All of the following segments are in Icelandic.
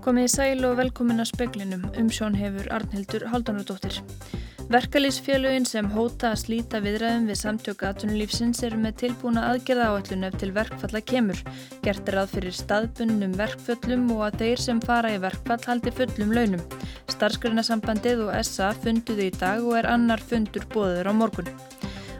Komið í sæl og velkomin að speklinum, umsjón hefur Arnhildur Haldunardóttir. Verkalýsfélögin sem hóta að slíta viðræðum við samtök aðtunulífsins eru með tilbúna aðgerða áallun ef til verkfalla kemur. Gert er að fyrir staðbunnum verkföllum og að þeir sem fara í verkfall haldi fullum launum. Starfsgrunasambandið og SA funduðu í dag og er annar fundur bóður á morgun.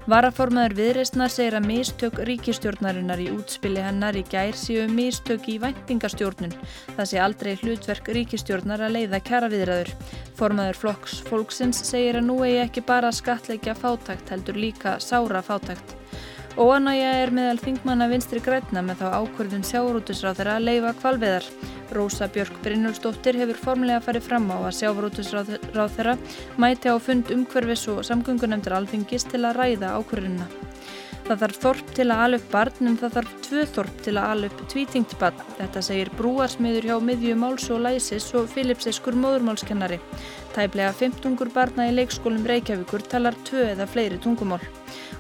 Varaformaður viðreysnar segir að mistök ríkistjórnarinnar í útspili hennar í gær séu mistök í væntingastjórnun. Það sé aldrei hlutverk ríkistjórnar að leiða kjara viðræður. Formaður Flokks Fólksins segir að nú eigi ekki bara skatleikja fátækt heldur líka sára fátækt. Óanægja er meðal þingmanna vinstri grætna með þá ákvörðun sjáurútusráð þeirra að leifa kvalveðar. Rósa Björk Brynjólfsdóttir hefur formlega farið fram á að sjávarútusráð þeirra mæti á fund umhverfis og samgöngunemndur alþingis til að ræða ákvörðunna. Það þarf þorp til að ala upp barn en það þarf tvö þorp til að ala upp tvítingt barn. Þetta segir brúarsmiður hjá miðju máls og læsis og Filipseskur móðurmálskennari. Tæplega 15 barna í leikskólum Reykjavíkur talar tvö eða fleiri tungumál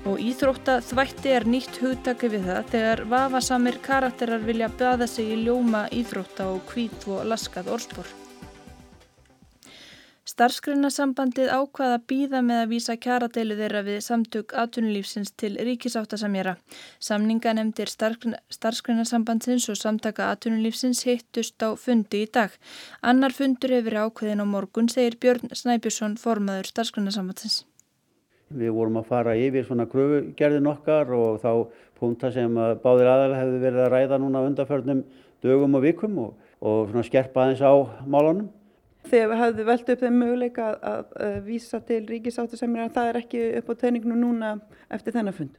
og íþrótta þvætti er nýtt hugtaki við það þegar vafasamir karakterar vilja böða sig í ljóma íþrótta og hvít og laskað orðspor. Starfsgrunasambandið ákvaða býða með að vísa kjaradeilu þeirra við samtök aðtunulífsins til ríkisáttasamjara. Samninga nefndir starfsgrunasambandsins og samtaka aðtunulífsins hittust á fundi í dag. Annar fundur hefur ákveðin á morgun, segir Björn Snæbjörnsson, formaður starfsgrunasambandsins. Við vorum að fara yfir svona kröfugerðin okkar og þá punta sem báðir aðalega hefðu verið að ræða núna undanförnum dögum og vikum og, og skerpa aðeins á málunum. Þegar við hafðum velt upp þeim möguleika að, að, að vísa til ríkisáttusemjara en það er ekki upp á teininginu núna eftir þennan fund?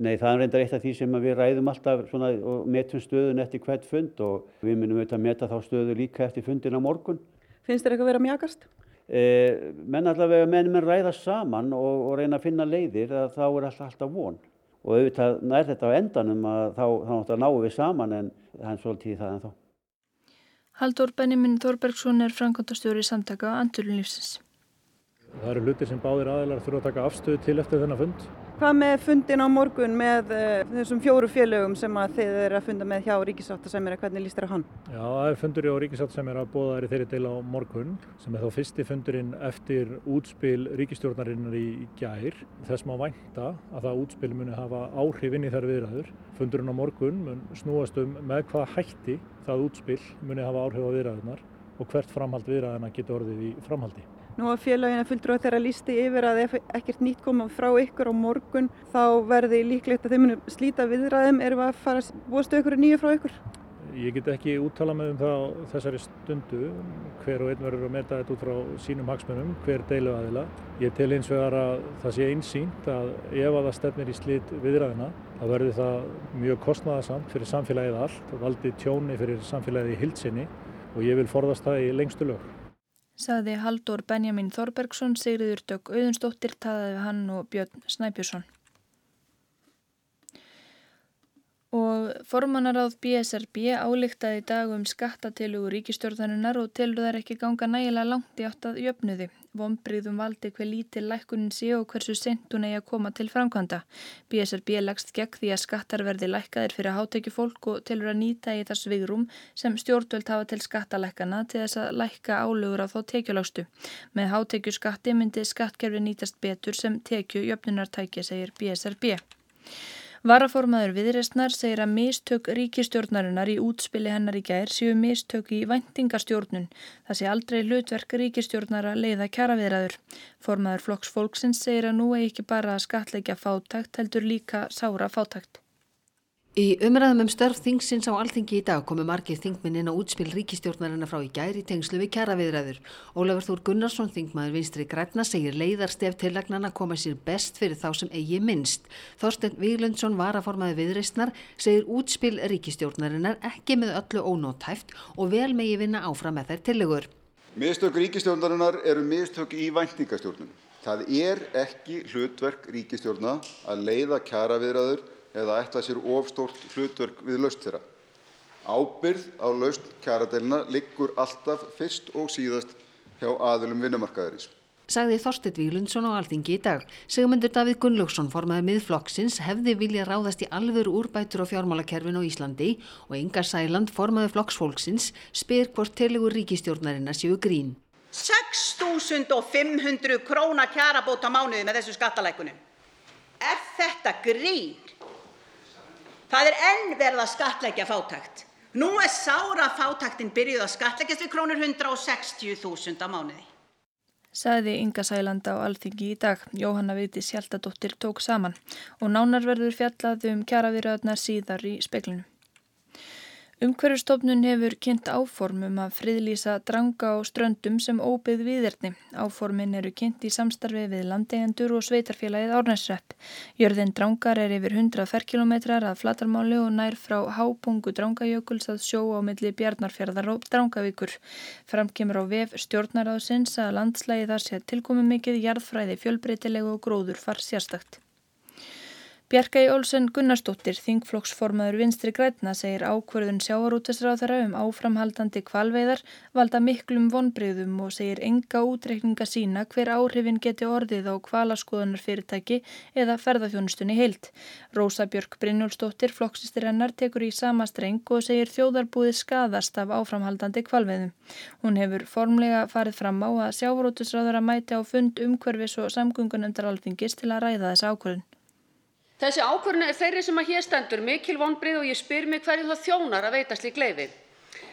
Nei, það er reyndar eitt af því sem við ræðum alltaf svona, og metum stöðun eftir hvert fund og við munum auðvitað meta þá stöðu líka eftir fundin á morgun. Finnst þér eitthvað verið að mjagast? Eh, menn allavega menn menn ræða saman og, og reyna að finna leiðir að þá er alltaf, alltaf von og auðvitað nær þetta á endanum að þá, þá, þá náum við saman en það er svolítið það en þá. Haldur Benjamin Þorbergsson er framkvæmtastjóri samtaka á Andurlunlífsins. Það eru hlutir sem báðir aðeinar þurfa að taka afstöðu til eftir þennan fund. Hvað með fundin á morgun með uh, þessum fjóru félögum sem að þið eru að funda með hjá Ríkisáttasemjara, hvernig líst þér á hann? Já, það er fundur á Ríkisáttasemjara að bóða þeirri deila á morgun sem er þá fyrsti fundurinn eftir útspil ríkistjórnarinnar í gær. Þess má vænta að það útspil muni hafa áhrif inn í þær viðræður. Fundurinn á morgun mun snúast um með hvað hætti það útspil muni hafa áhrif á viðræðunar og hvert framhald viðræðina getur orðið í framhaldi. Nú að félagina fulltrú þeirra lísti yfir að ef ekkert nýtt koma frá ykkur á morgun þá verði líklegt að þeim munum slíta viðræðum. Erum að fara búastu ykkur nýju frá ykkur? Ég get ekki úttala með um það þessari stundu hver og einn verður að meta þetta út frá sínum hagsmunum, hver deilu aðila. Ég tel eins vegar að það sé einsýnt að ef að það stefnir í slít viðræðina þá verður það mjög kostnæðasamt fyrir samfélagið allt og valdi tjóni fyrir samfélagið í hildsinni og ég vil forðast það í lengstu lög saði Haldur Benjamin Þorbergsson, Sigriður Dögg Auðunstóttir, taðaði við hann og Björn Snæbjörnsson. Og formannaráð BSRB álíktaði dag um skattatilugu ríkistjórnarinnar og telur þær ekki ganga nægilega langt í átt að jöfnuði. Vombriðum valdi hver lítil lækunin sé og hversu sent hún eigi að koma til framkvæmda. BSRB leggst gegn því að skattar verði lækkaðir fyrir hátekjufólk og telur að nýta í það svigrum sem stjórnvöld hafa til skattalækana til þess að lækka álugur á þá tekjulástu. Með hátekjuskatti myndi skattkerfi nýtast betur sem tekju jöfnunartækja, segir BSRB. Varaformaður viðrestnar segir að mistök ríkistjórnarinnar í útspili hennar í gær séu mistök í vendingastjórnun. Það sé aldrei hlutverk ríkistjórnar að leiða kjara viðræður. Formaður Flokks Fólksins segir að nú er ekki bara að skatleika fátakt heldur líka sára fátakt. Í umræðum um störf þingsins á alþingi í dag komu margir þingminn inn á útspil ríkistjórnarina frá í gæri tengslu við kjaraviðræður. Ólafur Þór Gunnarsson, þingmaður vinstri græna, segir leiðarstef tillagnana koma sér best fyrir þá sem eigi minnst. Þorsten Víglundsson, varaformaði viðreistnar, segir útspil ríkistjórnarinnar ekki með öllu ónótæft og vel megi vinna áfram með þær tillegur. Mistök ríkistjórnarinnar eru mistök í væntingastjórnum. Það er ekki hlutverk ríkistjórna að leiða kjaraviðræður eða ætla sér ofstórt hlutverk við laust þeirra. Ábyrð á laust kjaradeilina liggur alltaf fyrst og síðast hjá aðilum vinnumarkaðarins. sagði Þorstit Vílundsson á Alþingi í dag. Sigmundur Davíð Gunnlaugsson formaði miðflokksins hefði vilja ráðast í alvöru úrbætur á fjármálakerfin á Íslandi og Inga Sæland formaði flokksfólksins spyr hvort telegur ríkistjórnarina séu grín. 6.500 króna kjarabót á mánuði með þessu skattalækunum. Er þetta grín? Það er enn verið að skatleggja fátækt. Nú er sára fátæktin byrjuð að skatleggjast við krónur 160.000 á mánuði. Saði Inga Sæland á Alþingi í dag. Jóhanna Viti Sjaldadóttir tók saman og nánar verður fjallað um kjaravirðarnar síðar í speklinu. Umhverjastofnun hefur kynnt áformum að friðlýsa dranga á ströndum sem óbyggð viðerni. Áformin eru kynnt í samstarfi við landeigendur og sveitarfélagið Árnæsrepp. Jörðin drangar er yfir 100 ferkilometrar að flatarmáli og nær frá hápungu drangajökuls að sjó á milli Bjarnarfjörðar og Drangavíkur. Framkemur á vef stjórnaráðsins að landslægi þar sé tilkomi mikið jarðfræði fjölbreytilegu og gróður far sérstakt. Bjarkæi Olsen Gunnarsdóttir, þingflokksformaður vinstri grætna, segir ákverðun sjávarútesráðara um áframhaldandi kvalveiðar valda miklum vonbreyðum og segir enga útreikninga sína hver áhrifin geti orðið á kvalaskoðunar fyrirtæki eða ferðarþjónustunni heilt. Rósa Björk Brynjólfsdóttir, flokksistir hennar, tekur í sama streng og segir þjóðarbúið skadast af áframhaldandi kvalveiðum. Hún hefur formlega farið fram á að sjávarútesráðara mæti á fund umhverfis og samgungunemndar alþingis til að ræða þessa ákverðun. Þessi ákvörðun er þeirri sem að hér stendur mikil vonbrið og ég spyr mig hverju það þjónar að veita slík leiði.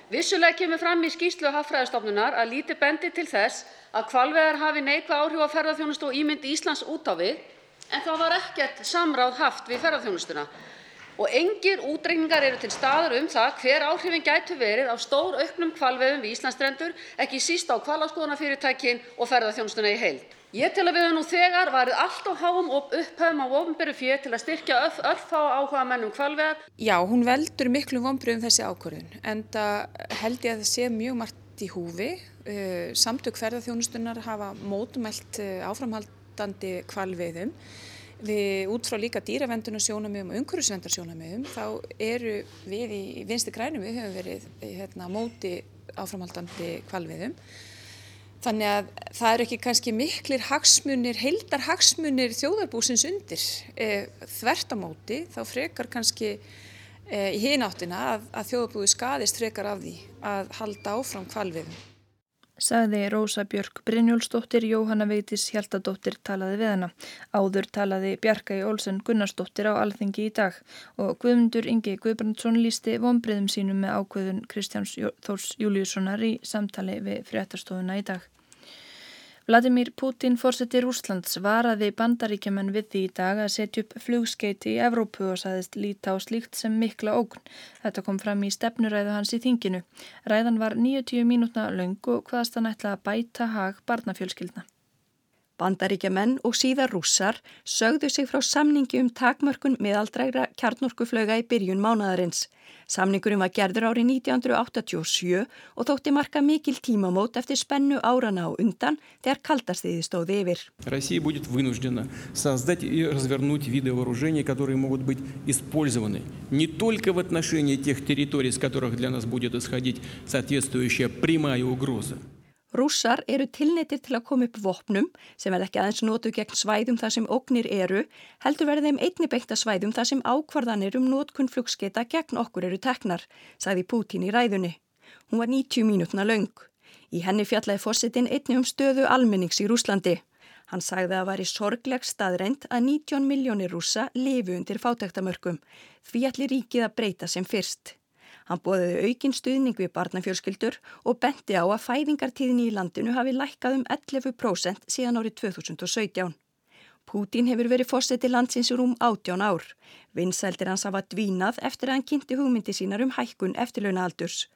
Vissulega kemur fram í skýslu Hafræðistofnunar að lítið bendi til þess að hvalveðar hafi neikvæð áhrif á ferðarþjónustu og ímynd Íslands út á við en þá var ekkert samráð haft við ferðarþjónustuna og engir útreikningar eru til staðar um það hver áhrifin gætu verið á stór auknum hvalveiðum við Íslandsstrendur, ekki síst á hvalaskoðunarfyrirtækin og ferðarþjónustuna í heild. Ég tel að við höfum nú þegar varið allt og háum upphöfum á ofnbyrju fyrir til að styrkja örfá áhuga mennum hvalveðar. Já, hún veldur miklu vonbröðum þessi ákvörðun en það held ég að það sé mjög margt í húfi. Uh, samtök ferðarþjónustunar hafa mótumælt uh, áframhaldandi hvalveiðum. Við út frá líka dýravendunasjónamöðum og umhverfisvendarsjónamöðum þá eru við í vinsti grænum við höfum verið hérna, móti áframhaldandi kvalviðum. Þannig að það eru ekki kannski miklir hagsmunir, heildar hagsmunir þjóðarbúsins undir. E, þvert á móti þá frekar kannski e, í hináttina að, að þjóðarbúi skadist frekar af því að halda áfram kvalviðum sagði Rósa Björk Brynjólfsdóttir, Jóhanna Veitis Hjaltadóttir talaði við hana. Áður talaði Bjarka í Olsen Gunnarsdóttir á alþengi í dag og Guðmundur Ingi Guðbrandsson lísti vonbriðum sínum með ákveðun Kristjáns Þórs Júliussonar í samtali við fréttastofuna í dag. Vladimir Putin fórseti Rúslands varaði bandaríkjaman við því í dag að setja upp flugskeiti í Evrópu og saðist líta á slíkt sem mikla ógn. Þetta kom fram í stefnuræðu hans í þinginu. Ræðan var 90 mínútna laung og hvaðast hann ætla að bæta hag barnafjölskyldna. Bandaríkjamenn og síðar rússar sögðu sig frá samningi um takmörkun miðaldrægra kjarnorkuflöga í byrjun mánadarins. Samningurinn var gerður árið 1987 og þótti marka mikil tímamót eftir spennu árana á undan þegar kaldastiði stóði yfir. Россия будет вынуждена создать и развернуть виды вооружений, которые могут быть использованы не только в отношении тех территорий, с которых для нас будет исходить соответствующая прямая угроза. Rússar eru tilneytir til að koma upp vopnum sem verð ekki aðeins notu gegn svæðum þar sem ógnir eru, heldur verði þeim einni beint að svæðum þar sem ákvarðanir um notkunn flugskeita gegn okkur eru teknar, sagði Pútín í ræðunni. Hún var 90 mínútna laung. Í henni fjallaði fórsetin einni um stöðu almennings í Rúslandi. Hann sagði að það var í sorgleg staðreint að 19 miljónir rússa lifu undir fátæktamörkum, því allir ríkið að breyta sem fyrst. Hann bóðiði aukinn stuðning við barnafjölskyldur og benti á að fæðingartíðin í landinu hafi lækkað um 11% síðan árið 2017. Pútín hefur verið fórsetið landsins rúm 18 ár. Vinsældir hans hafa dvínað eftir að hann kynnti hugmyndi sínar um hækkun eftirlauna aldurs.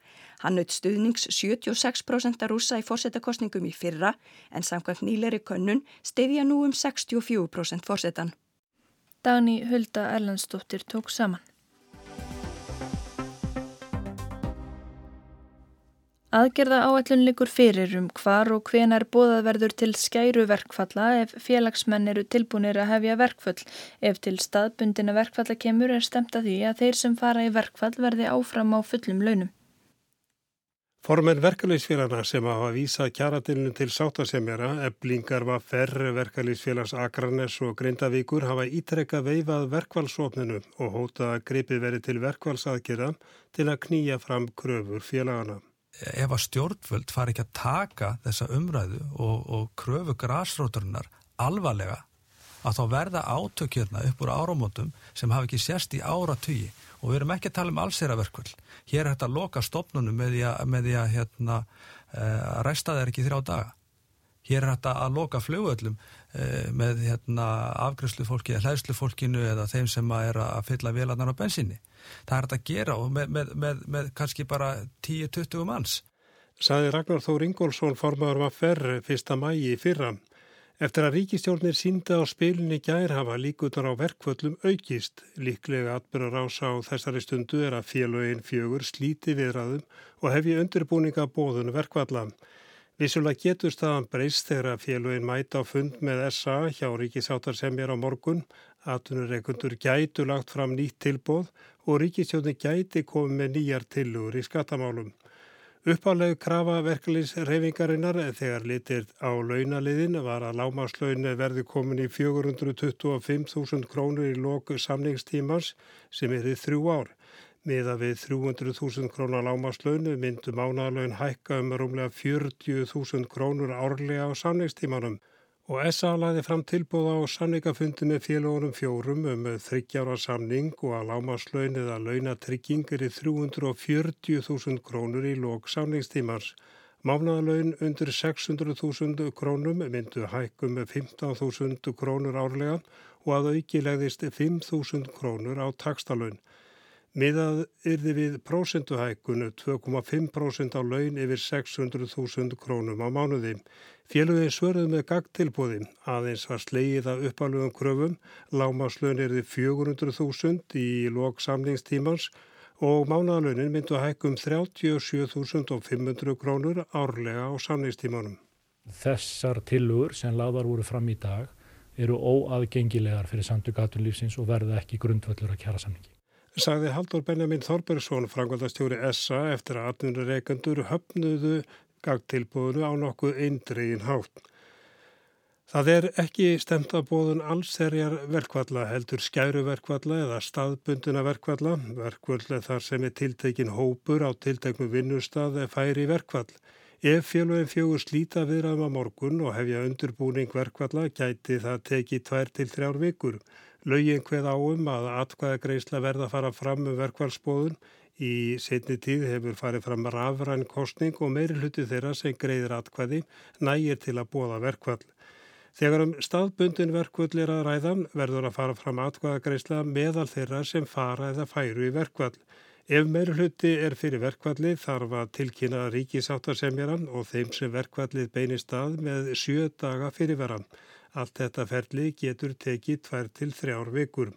Hann naut stuðnings 76% að rúsa í fórsetakostningum í fyrra en samkvæmt nýleri könnun stefja nú um 64% fórsetan. Dagni Hulda Erlandsdóttir tók saman. Aðgerða áætlun likur fyrir um hvar og hvenar bóðað verður til skæru verkfalla ef félagsmenn eru tilbúinir að hefja verkfall. Ef til staðbundina verkfalla kemur er stemt að því að þeir sem fara í verkfall verði áfram á fullum launum. Formen verkalýsfélagna sem hafa vísað kjaradilinu til sáttasemjara, eblingar var ferri verkalýsfélags Akranes og Grindavíkur hafa ítrekka veifað verkvælsofninu og hóta að gripi verið til verkvælsaðgerða til að knýja fram kröfur félagana. Ef að stjórnvöld fari ekki að taka þessa umræðu og, og kröfu græsróturinnar alvarlega að þá verða átökjörna upp úr áramótum sem hafi ekki sérst í ára tugi og við erum ekki að tala um allseraverkvöld. Hér er þetta að loka stopnunum með því að, með því að hérna, uh, ræsta þeir ekki þrjá daga. Hér er þetta að loka flugöllum uh, með hérna, afgryslu fólki eða hlæðslu fólkinu eða þeim sem að er að fylla vélarnar á bensinni. Það er þetta að gera og með, með, með, með kannski bara 10-20 manns. Saði Ragnar Þór Ingólfsson formadur var ferr fyrsta mægi í fyrra. Eftir að ríkistjórnir sínda á spilinni gær hafa líkutar á verkvöllum aukist. Líklega atbyrjar ása á þessari stundu er að félögin fjögur slíti viðraðum og hefji undirbúninga bóðun verkvalla. Vissulega getur staðan breyst þegar að félögin mæta á fund með SA hjá ríkisátarsemjar á morgun. Atvinnureikundur gætu lagt fram nýtt tilbóð og ríkistjórnir gæti komið með nýjar tilugur í skattamálum. Uppálegu krafa verkefliðs reyfingarinnar þegar litir á launaliðin var að lámaslaun verði komin í 425.000 krónur í lóku samningstímans sem er í þrjú ár. Miða við 300.000 krónar lámaslaun myndu mánalaun hækka um rúmlega 40.000 krónur árlega á samningstímanum og SA laði fram tilbúða á samningafundi með félagunum fjórum um þryggjára samning og að lámaslaun eða launatrygging er í 340.000 krónur í lók samningstímars. Mánaðalaun undir 600.000 krónum myndu hækkum með 15.000 krónur árlega og að auki legðist 5.000 krónur á takstalun. Miðað yrði við prósenduhækkunu 2,5% á laun yfir 600.000 krónum á mánuði. Félugin svörðuð með gagtilbúði. Aðeins var slegið að uppalugum kröfum. Lámaslaun er þið 400.000 í lok samlingstímans og mánagalaunin myndu að hækkum 37.500 krónur árlega á samlingstímanum. Þessar tilugur sem laðar voru fram í dag eru óaðgengilegar fyrir samtök aðtunlífsins og verða ekki grundvöldur að kjara samningi. Sagði Haldur Benjamin Þorbergsson, frangvaldastjóri SA, eftir að atvinnureikandur höfnuðu gagtilbúðinu á nokkuð eindregin hátt. Það er ekki stemt að bóðun allserjar verkvalla heldur skæruverkvalla eða staðbunduna verkvalla, verkvöld þar sem er tiltekin hópur á tilteknu vinnustad færi verkvall. Ef fjölveginn fjögur slíta viðraðum á morgun og hefja undurbúning verkvalla gæti það tekið tvær til þrjár vikur. Laugin hveð áum að atkvæðagreisla verða að fara fram um verkvallsbóðun Í setni tíð hefur farið fram rafræn kostning og meiri hluti þeirra sem greiðir atkvæði nægir til að bóða verkvall. Þegar um staðbundin verkvall er að ræðan verður að fara fram atkvæðagreisla meðal þeirra sem fara eða færu í verkvall. Ef meiri hluti er fyrir verkvalli þarf að tilkynna ríkisáttarsemjaran og þeim sem verkvallið beinir stað með sjö daga fyrirveran. Allt þetta ferli getur tekið tvær til þrjár vikur.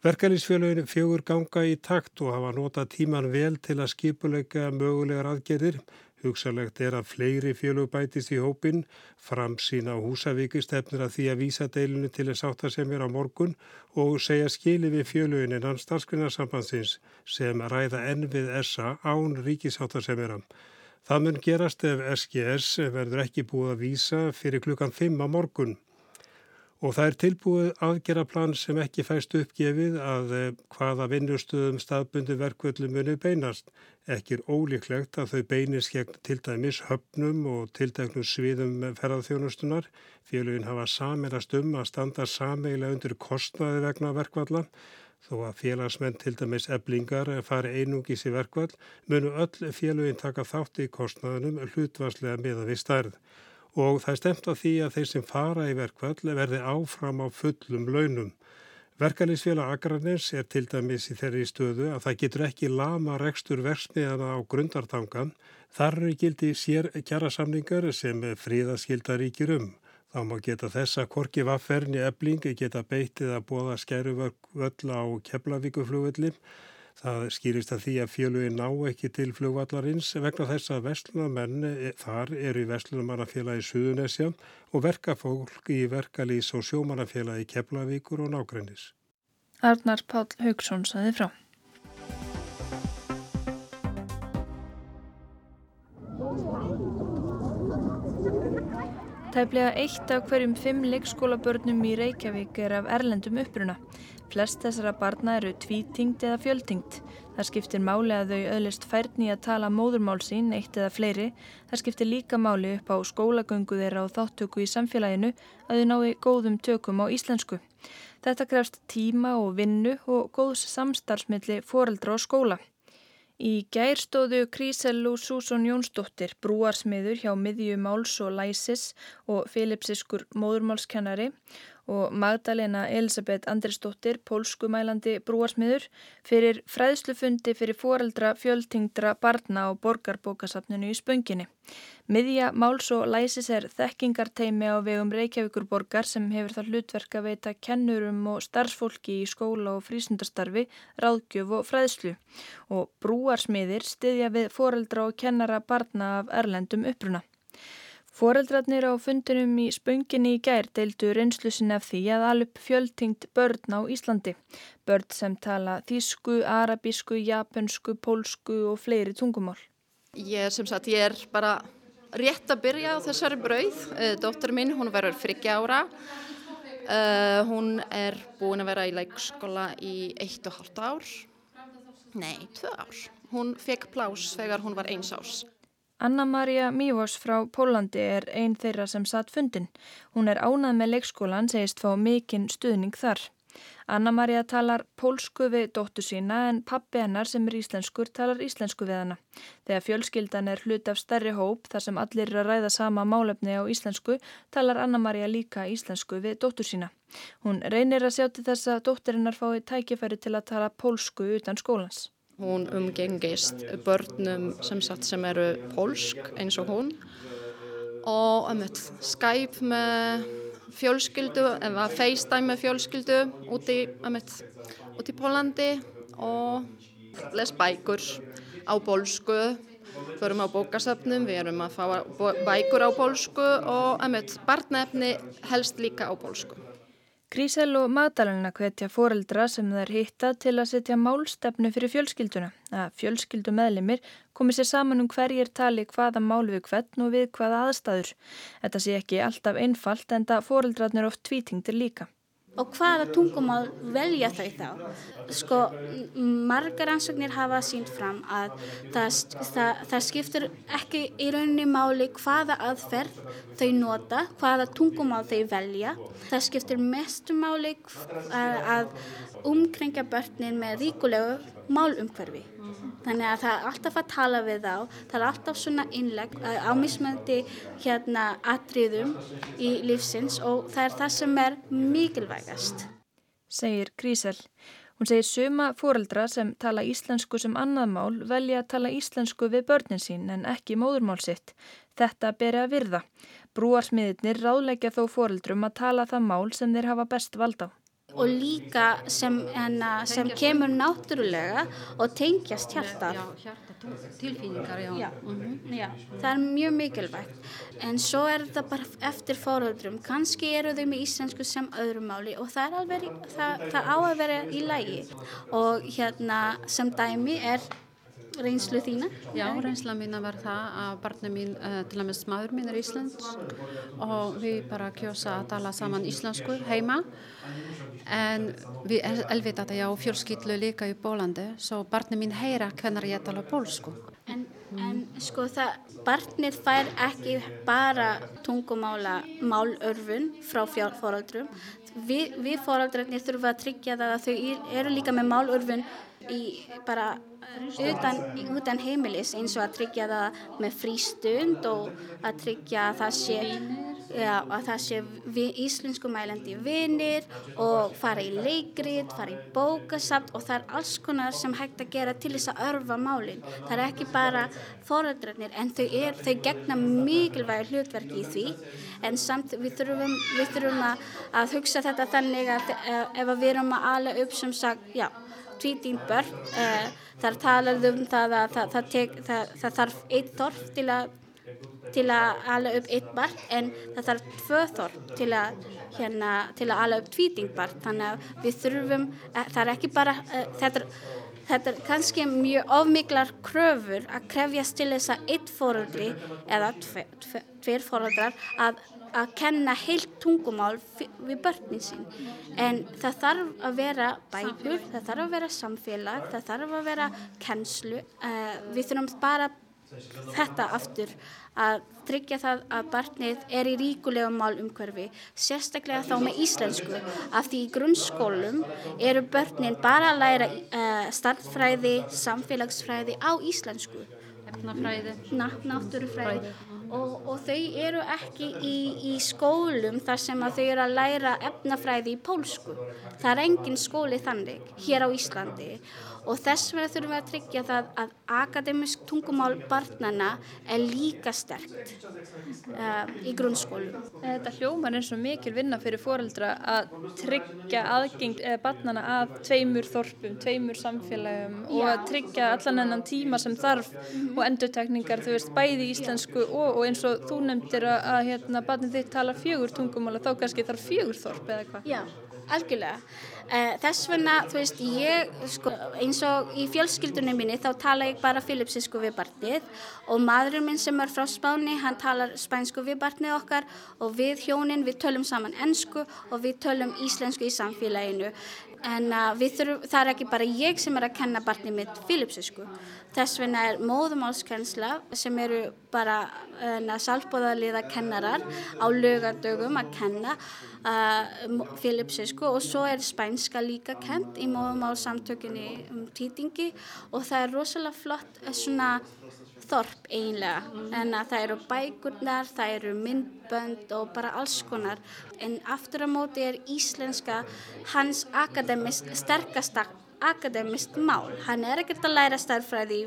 Verkalýsfélagin fjögur ganga í takt og hafa nota tíman vel til að skipuleika mögulegar aðgerðir. Hugsalegt er að fleiri fjölu bætist í hópin, framsýna á Húsavíki stefnir að því að vísa deilinu til að sátta sem er á morgun og segja skili við fjölugin innan starfsgrunarsambansins sem ræða enn við SA án ríkisátta sem er á. Það mun gerast ef SGS verður ekki búið að vísa fyrir klukkan 5 á morgun. Og það er tilbúið aðgeraplan sem ekki fæst uppgefið að eh, hvaða vinnustöðum staðbundi verkvöldu muni beinast. Ekki er ólíklegt að þau beinist gegn til dæmis höfnum og tilteknum sviðum ferðarþjónustunar. Félugin hafa saminast um að standa sameigilega undir kostnaði vegna verkvalla. Þó að félagsmenn til dæmis eblingar fari einungis í verkvall munu öll félugin taka þátt í kostnaðunum hlutvarslega meða við stærð og það er stemt á því að þeir sem fara í verkvall verði áfram á fullum launum. Verkalýsfélag Akranis er til dæmis í þeirri stöðu að það getur ekki lama rekstur versmiðana á grundartangan. Þar eru gildi sér kjara samningar sem fríðaskildaríkir um. Þá má geta þess að Korki Vafferni eblingi geta beitið að bóða skæruvöll á Keflavíkuflugvelli Það skýrist að því að fjölugin ná ekki til flugvallarins vegna þess að vestlunamenn e, þar eru vestlunamannafélagi Suðunesja og verkafólk í verkalýs og sjómannafélagi Keflavíkur og Nágrænis. Arnar Pál Haugsson saði frá. Tæplega eitt af hverjum fimm leikskólabörnum í Reykjavík er af erlendum uppruna. Flest þessara barna eru tvítingt eða fjöltingt. Það skiptir máli að þau öðlist færni að tala móðurmál sín eitt eða fleiri. Það skiptir líka máli upp á skólagöngu þeirra og þáttöku í samfélaginu að þau nái góðum tökum á íslensku. Þetta krefst tíma og vinnu og góðs samstarfsmiðli foreldra og skóla. Í gær stóðu Krísellu Sússon Jónsdóttir, brúarsmiður hjá miðju Máls og Læsis og Filipsiskur móðurmálskennari og Magdalena Elisabeth Andrisdóttir, pólskumælandi brúarsmiður, fyrir fræðslufundi fyrir foreldra fjöltingdra barna á borgarbókasafninu í spönginni. Miðja Máls og Læsis er þekkingarteimi á vegum Reykjavíkur borgar sem hefur það hlutverk að veita kennurum og starfsfólki í skóla og frísundarstarfi, ráðgjöf og fræðslu og brúarsmiðir styðja við foreldra og kennara barna af erlendum uppruna. Foreldrarnir á fundinum í spönginni í gær deildu reynslusin af því að alup fjöltingt börn á Íslandi. Börn sem tala þísku, arabísku, japansku, pólsku og fleiri tungumál. Ég sagt, ég er bara rétt að byrja á þessari brauð. Eh, dóttur mín, hún verður friggja ára. Uh, hún er búin að vera í leikskóla í eitt og halvt ár. Nei, tvö ár. Hún fekk plás þegar hún var eins árs. Anna-Maria Mívos frá Pólandi er einn þeirra sem satt fundin. Hún er ánað með leikskólan, segist fá mikinn stuðning þar. Anna-Maria talar pólsku við dóttu sína en pappi hennar sem er íslenskur talar íslensku við hana. Þegar fjölskyldan er hlut af stærri hóp þar sem allir er að ræða sama málefni á íslensku talar Anna-Maria líka íslensku við dóttu sína. Hún reynir að sjá til þess að dótturinnar fái tækifæri til að tala pólsku utan skólans. Hún umgengist börnum sem, sagt, sem eru pólsk eins og hún og um, Skype með fjölskyldu eða FaceTime með fjölskyldu úti, um, úti í Pólandi og les bækur á pólsku. Förum á bókasöfnum, við erum að fá bækur á pólsku og um, barnefni helst líka á pólsku. Grísel og Magdalena hvetja foreldra sem þær hitta til að setja málstefnu fyrir fjölskylduna. Að fjölskyldu meðlimir komi sér saman um hverjir tali hvaða mál við hvern og við hvaða aðstæður. Þetta sé ekki alltaf einfalt en það foreldrarnir oft tvítingtir líka. Og hvaða tungumál velja þau þá? Sko, margar ansöknir hafa sínt fram að það, það, það skiptur ekki í rauninni máli hvaða aðferð þau nota, hvaða tungumál þau velja. Það skiptur mestu máli að umkringja börnin með ríkulegu málumhverfi. Þannig að það er alltaf að tala við þá, það er alltaf svona innleg ámismöndi hérna atriðum í lífsins og það er það sem er mikilvægast. Segir Grísel. Hún segir suma fóreldra sem tala íslensku sem annað mál velja að tala íslensku við börnin sín en ekki móðurmál sitt. Þetta beri að virða. Brúarsmiðirnir ráðleggja þó fóreldrum að tala það mál sem þeir hafa best vald á og líka sem, enna, sem kemur náttúrulega og tengjast hjarta. Tilfinningar, já. Já, mm -hmm. já. Það er mjög mikilvægt. En svo er þetta bara eftir fóröldrum. Kanski eru þau með íslensku sem öðru máli og það, alveg, það, það á að vera í lægi. Og hérna sem dæmi er reynslu þína? Já, reynsla mína var það að barnið mín, uh, til og með smaður mín er Íslands og við bara kjósa að tala saman íslensku heima en við elvita þetta já fjölskyllu líka í Bólandi svo barnið mín heyra hvernig ég tala pólsku En, en sko það, barnið fær ekki bara tungumála málörfun frá fóraldrum við, við fóraldrarnir þurfum að tryggja það að þau eru líka með málörfun í bara utan, utan heimilis eins og að tryggja það með frístund og að tryggja að það sé Já, að það sé íslensku mælandi vinnir og fara í leikrið, fara í bókasamt og það er alls konar sem hægt að gera til þess að örfa málinn. Það er ekki bara foreldrarnir en þau, er, þau gegna mikilvæg hlutverki í því en samt við þurfum, við þurfum að, að hugsa þetta þannig að ef við erum að ala upp sem sagt, já, tvítín börn, uh, þar talaðum það að það, það, tek, það þarf eitt þorf til að til að ala upp eitt barn en það þarf tvö þorp til að, hérna, til að ala upp tvítingbarn þannig að við þurfum, eh, það er ekki bara, uh, þetta, þetta er kannski mjög ofmiklar kröfur að krefjast til þess að eitt fóröldri eða tveir fóröldrar að að kenna heilt tungumál við börnin sín. En það þarf að vera bækur, það þarf að vera samfélag, það þarf að vera kennslu. Uh, við þurfum bara þetta aftur að tryggja það að barnið er í ríkulega málumhverfi, sérstaklega þá með íslensku, af því í grunnskólum eru börnin bara að læra uh, startfræði, samfélagsfræði á íslensku. Efnafræði. Na, náttúrufræði. Og, og þau eru ekki í, í skólum þar sem að þau eru að læra efnafræði í pólsku. Það er engin skóli þannig hér á Íslandi og þess vegna þurfum við að tryggja það að akademisk tungumál barnana er líka sterkt uh, í grunnskólum. Þetta hljómar eins og mikil vinna fyrir foreldra að tryggja aðgeng eh, barnana að tveimur þorpum, tveimur samfélagum Já. og að tryggja allan ennan tíma sem þarf mm -hmm. og endurtekningar, þú veist, bæði íslensku og, og eins og þú nefndir að, að hérna, barnið þitt tala fjögur tungumála þá kannski þarf fjögur þorp eða hvað? Já, algjörlega. Uh, þess vegna, þú veist, ég sko, eins og í fjölskyldunum minni þá tala ég bara filipsísku við barnið og maðurinn minn sem er frá Spáni hann talar spænsku við barnið okkar og við hjónin við tölum saman ennsku og við tölum íslensku í samfélaginu. En uh, þurfum, það er ekki bara ég sem er að kenna barnið mitt filipsísku þess vegna er móðumálskensla sem eru bara uh, salbóðaliða kennarar á lögardögum að kenna uh, filipsísku og svo er spænska líka kent í móðumálsamtökunni um týtingi og það er rosalega flott uh, svona þorp eiginlega mm. en að það eru bækurnar, það eru myndbönd og bara alls konar en aftur á móti er íslenska hans akademist sterkasta akademist mál. Hann er ekkert að læra starfræði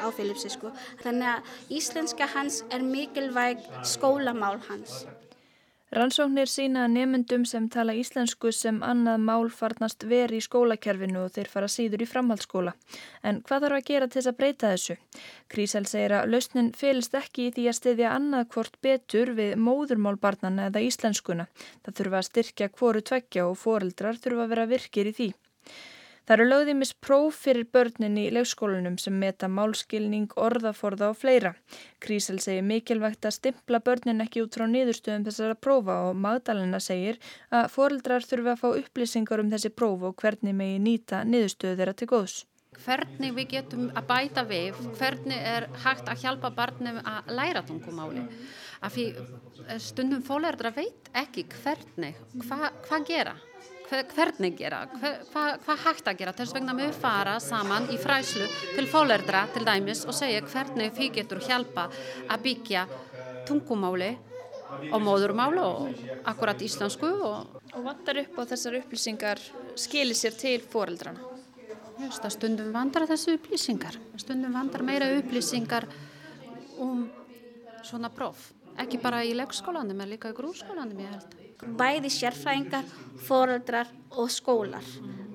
á Filipsísku þannig að íslenska hans er mikilvæg skólamál hans. Rannsóknir sína nefnendum sem tala íslensku sem annað mál farnast veri í skólakerfinu og þeir fara síður í framhaldsskóla. En hvað þarf að gera til þess að breyta þessu? Krísel segir að lausnin fylgst ekki í því að stiðja annað hvort betur við móðurmálbarnana eða íslenskuna. Það þurfa að styrkja hvoru tveggja og foreldrar þurfa að vera virkir í því. Það eru lögðimis próf fyrir börnin í leikskólanum sem meta málskilning, orðaforða og fleira. Krísel segir mikilvægt að stimpla börnin ekki út frá niðurstöðum þessara prófa og Magdalena segir að foreldrar þurfa að fá upplýsingar um þessi próf og hvernig megi nýta niðurstöðu þeirra til góðs. Hvernig við getum að bæta við, hvernig er hægt að hjálpa barnum að læra tungumáli. Af því eh, stundum fólerdra veit ekki hvernig, hvað hva gera hvernig gera, hvað hva, hva hægt að gera þess vegna með fara saman í fræslu til fólerdra til dæmis og segja hvernig því getur hjálpa að byggja tungumáli og móðurmáli og akkurat íslensku og, og vantar upp á þessar upplýsingar skilir sér til fóreldrana Just, stundum vandar þessu upplýsingar. Stundum vandar meira upplýsingar um svona próf. Ekki bara í leikskólanum en líka í grúskólanum ég held bæði sérfræðingar, foreldrar og skólar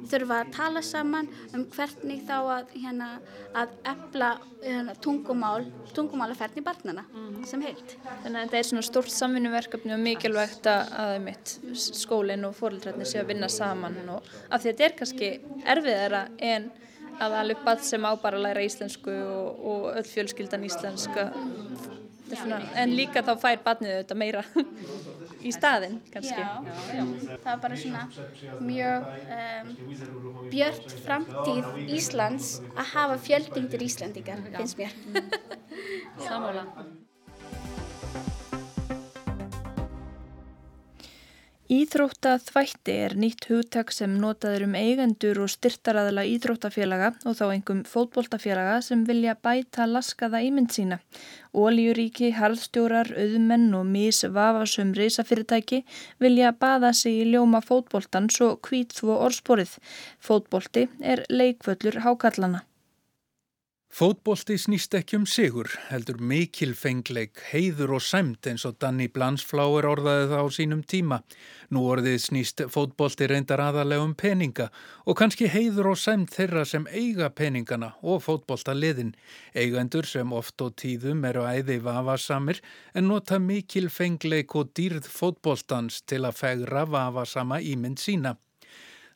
þurfa að tala saman um hvernig þá að, hérna, að efla hérna, tungumál, tungumálaferðni barnana mm. sem heilt. Þannig að þetta er svona stórt samvinnuverkefni og mikilvægt að mitt, skólinn og foreldrarnir sé að vinna saman og af því að þetta er kannski erfiðara en að alveg bad sem á bara að læra íslensku og, og öll fjölskyldan íslenska svona, en líka þá fær badnið þetta meira í staðin kannski. Já, já, það er bara svona mjög um, björnt framtíð Íslands að hafa fjöldingdir Íslandingar, finnst mér. Samála. Íþrótta þvætti er nýtt hugtak sem notaður um eigendur og styrtaraðala íþróttafélaga og þá einhverjum fótboltafélaga sem vilja bæta laskaða ímynd sína. Ólíuríki, harðstjórar, auðmenn og mis vafasum reysafyrirtæki vilja baða sig í ljóma fótboltans og kvít þvó orðsporið. Fótbolti er leikvöllur hákallana. Fótbólti snýst ekki um sigur, heldur mikil fengleik, heiður og sæmt eins og Danny Blansfláer orðaði það á sínum tíma. Nú orðið snýst fótbólti reyndar aðalega um peninga og kannski heiður og sæmt þeirra sem eiga peningana og fótbólta liðin. Eigandur sem oft og tíðum eru æði vafasamir en nota mikil fengleik og dýrð fótbóltans til að fegra vafasama ímynd sína.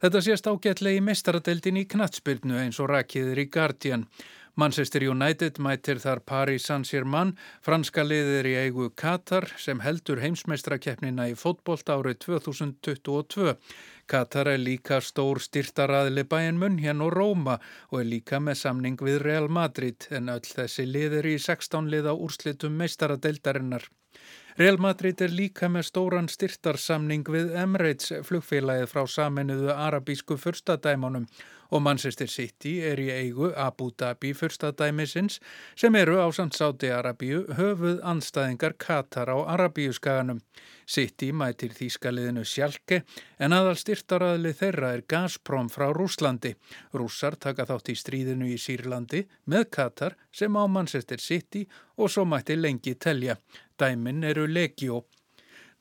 Þetta sést ágætlegi mestaradeldin í knatsbyrnu eins og rakiður í Guardian. Manchester United mætir þar Paris Saint-Germain, franska liðir í eigu Katar sem heldur heimsmeistrakeppnina í fótbolt árið 2022. Katar er líka stór styrtaraðli bæinmunn hérna og Róma og er líka með samning við Real Madrid en öll þessi liðir í 16 liða úrslitum meistaradeildarinnar. Real Madrid er líka með stóran styrtarsamning við Emirates flugfélagið frá saminuðu arabísku fyrstadæmonum og Manchester City er í eigu Abu Dhabi fyrstadæmisins sem eru á samt Sáti-Arabíu höfuð anstæðingar Katar á Arabíuskaganum. City mætir þýskaliðinu Sjálke en aðal styrtaraðli þeirra er Gazprom frá Rúslandi. Rússar taka þátt í stríðinu í Sýrlandi með Katar sem á Manchester City og svo mætti lengi telja. Dæmin eru Legio.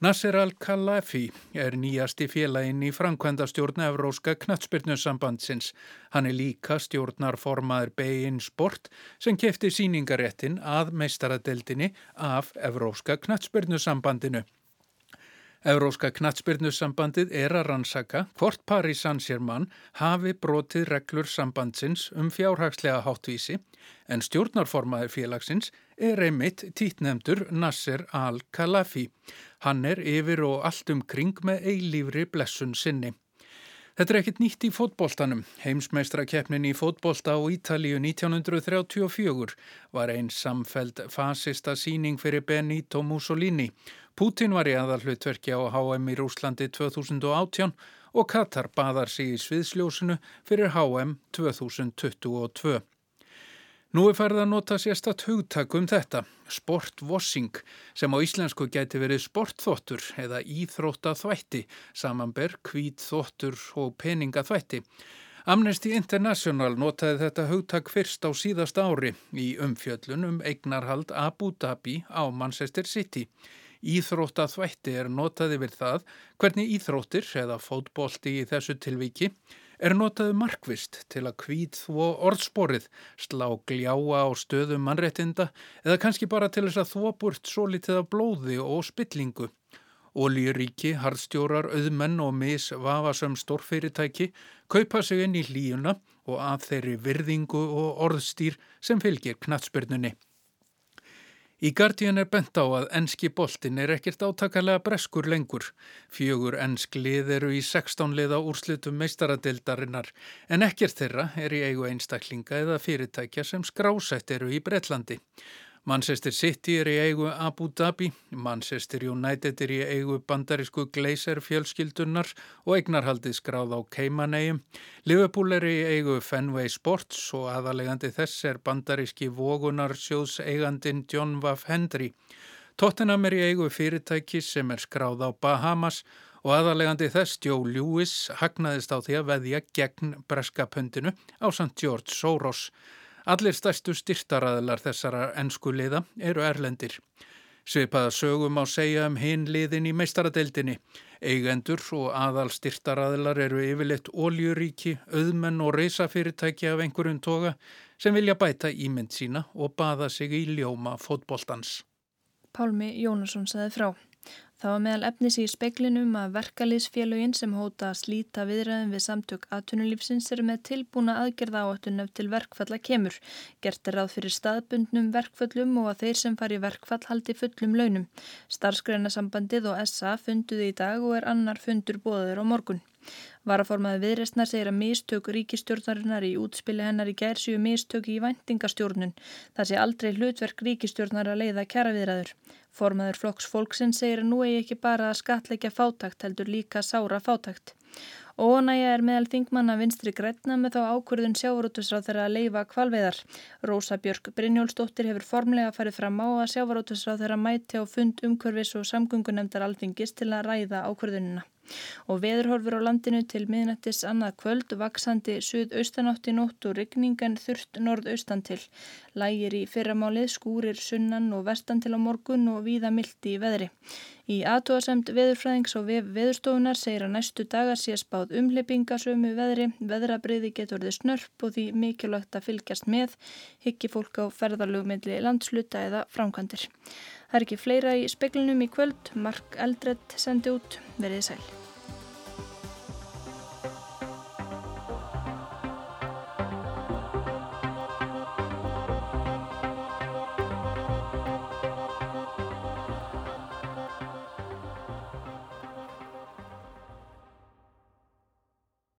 Nasser al-Khalafi er nýjasti félaginn í framkvæmdastjórn Evróska knatsbyrnusambandsins. Hann er líka stjórnarformaður Bein Sport sem kefti síningaréttin að meistaradeldinni af Evróska knatsbyrnusambandinu. Evróska knatsbyrnussambandið er að rannsaka hvort Paris Saint-Germain hafi brotið reglur sambandsins um fjárhagslega háttvísi en stjórnarformaður félagsins er einmitt títnemdur Nasser al-Khalafi. Hann er yfir og allt um kring með eilífri blessun sinni. Þetta er ekkit nýtt í fótboltanum. Heimsmeistrakeppnin í fótbolta á Ítalíu 1934 var einn samfeld fasista síning fyrir Benito Mussolini. Putin var í aðalhlutverki á HM í Rúslandi 2018 og Katar baðar sig í sviðsljósinu fyrir HM 2022. Nú er færð að nota sérstatt hugtak um þetta, sportvossing, sem á íslensku gæti verið sportþvottur eða íþróttaþvætti, samanber kvítþvottur og peningaþvætti. Amnesty International notaði þetta hugtak fyrst á síðast ári í umfjöllun um eignarhald Abu Dhabi á Manchester City. Íþróttaþvætti er notaði við það hvernig íþróttir eða fótbolti í þessu tilviki er notaðu markvist til að kvít þvó orðsporið, slá gljáa á stöðum mannrettinda eða kannski bara til þess að þvó burt svo litið af blóði og spillingu. Ólíuríki, hardstjórar, auðmenn og misvafasum stórfyrirtæki kaupa sig inn í hlíuna og að þeirri virðingu og orðstýr sem fylgir knatsbyrnunni. Í Guardian er bent á að enski boltin er ekkert átakalega breskur lengur. Fjögur ensk lið eru í 16 liða úrslutum meistaradeildarinnar en ekkert þeirra er í eigu einstaklinga eða fyrirtækja sem skrásætt eru í Breitlandi. Manchester City er í eigu Abu Dhabi, Manchester United er í eigu bandarísku Glazer fjölskyldunar og eignarhaldið skráð á Keimanegjum. Liverpool er í eigu Fenway Sports og aðalegandi þess er bandaríski vogunar sjóðseigandin John Waff Hendry. Tottenham er í eigu fyrirtæki sem er skráð á Bahamas og aðalegandi þess Joe Lewis hagnaðist á því að veðja gegn breskapöndinu á St. George Soros. Allir stærstu styrtaraðlar þessara ennsku liða eru erlendir. Sveipaða sögum á segja um hinn liðin í meistaradeildinni. Eigendur og aðal styrtaraðlar eru yfirleitt óljuríki, auðmenn og reysafyrirtæki af einhverjum toga sem vilja bæta ímynd sína og baða sig í ljóma fótboltans. Pálmi Jónasson saði frá. Það var meðal efnis í speklinum að verkalýsfélögin sem hóta að slíta viðræðin við samtök aðtunulífsins eru með tilbúna aðgerða áttun ef til verkfalla kemur. Gert er ráð fyrir staðbundnum verkföllum og að þeir sem fari verkfall haldi fullum launum. Starfsgreinasambandið og SA funduði í dag og er annar fundur bóður á morgun. Varaformaði viðrestnar segir að mistök ríkistjórnarinnar í útspili hennar í gerðsju mistök í vendingastjórnun. Það sé aldrei hlutverk ríkistjórnar að leiða kjara viðræður. Formaður flokks fólksinn segir að nú eigi ekki bara að skatleikja fátakt heldur líka sára fátakt. Ónægja er meðal þingmanna vinstri grætna með þá ákvörðun sjávarótusráð þeirra að leifa kvalveðar. Rósa Björk Brynjólfsdóttir hefur formlega farið fram á að sjávarótusráð þeirra mæti á fund umhverfis og samgöngunemdar alþingis til að ræða ákvörðunina og veðurhorfur á landinu til miðnættis annað kvöld vaksandi suðaustanátt í nótt og rigningan þurft norðaustan til. Lægir í fyrramálið skúrir sunnan og vestan til á morgun og víða mildi í veðri. Í aðtóasemt veðurfræðings og veðurstofunar segir að næstu dagar sé spáð umleipingasömu veðri, veðrabriði getur þið snörp og því mikilvægt að fylgjast með, hyggi fólk á ferðarlugmilli landsluta eða framkvæmdir. Það er ekki fleira í speklinum í kvöld, Mark Eldredd sendi út, verið sæl.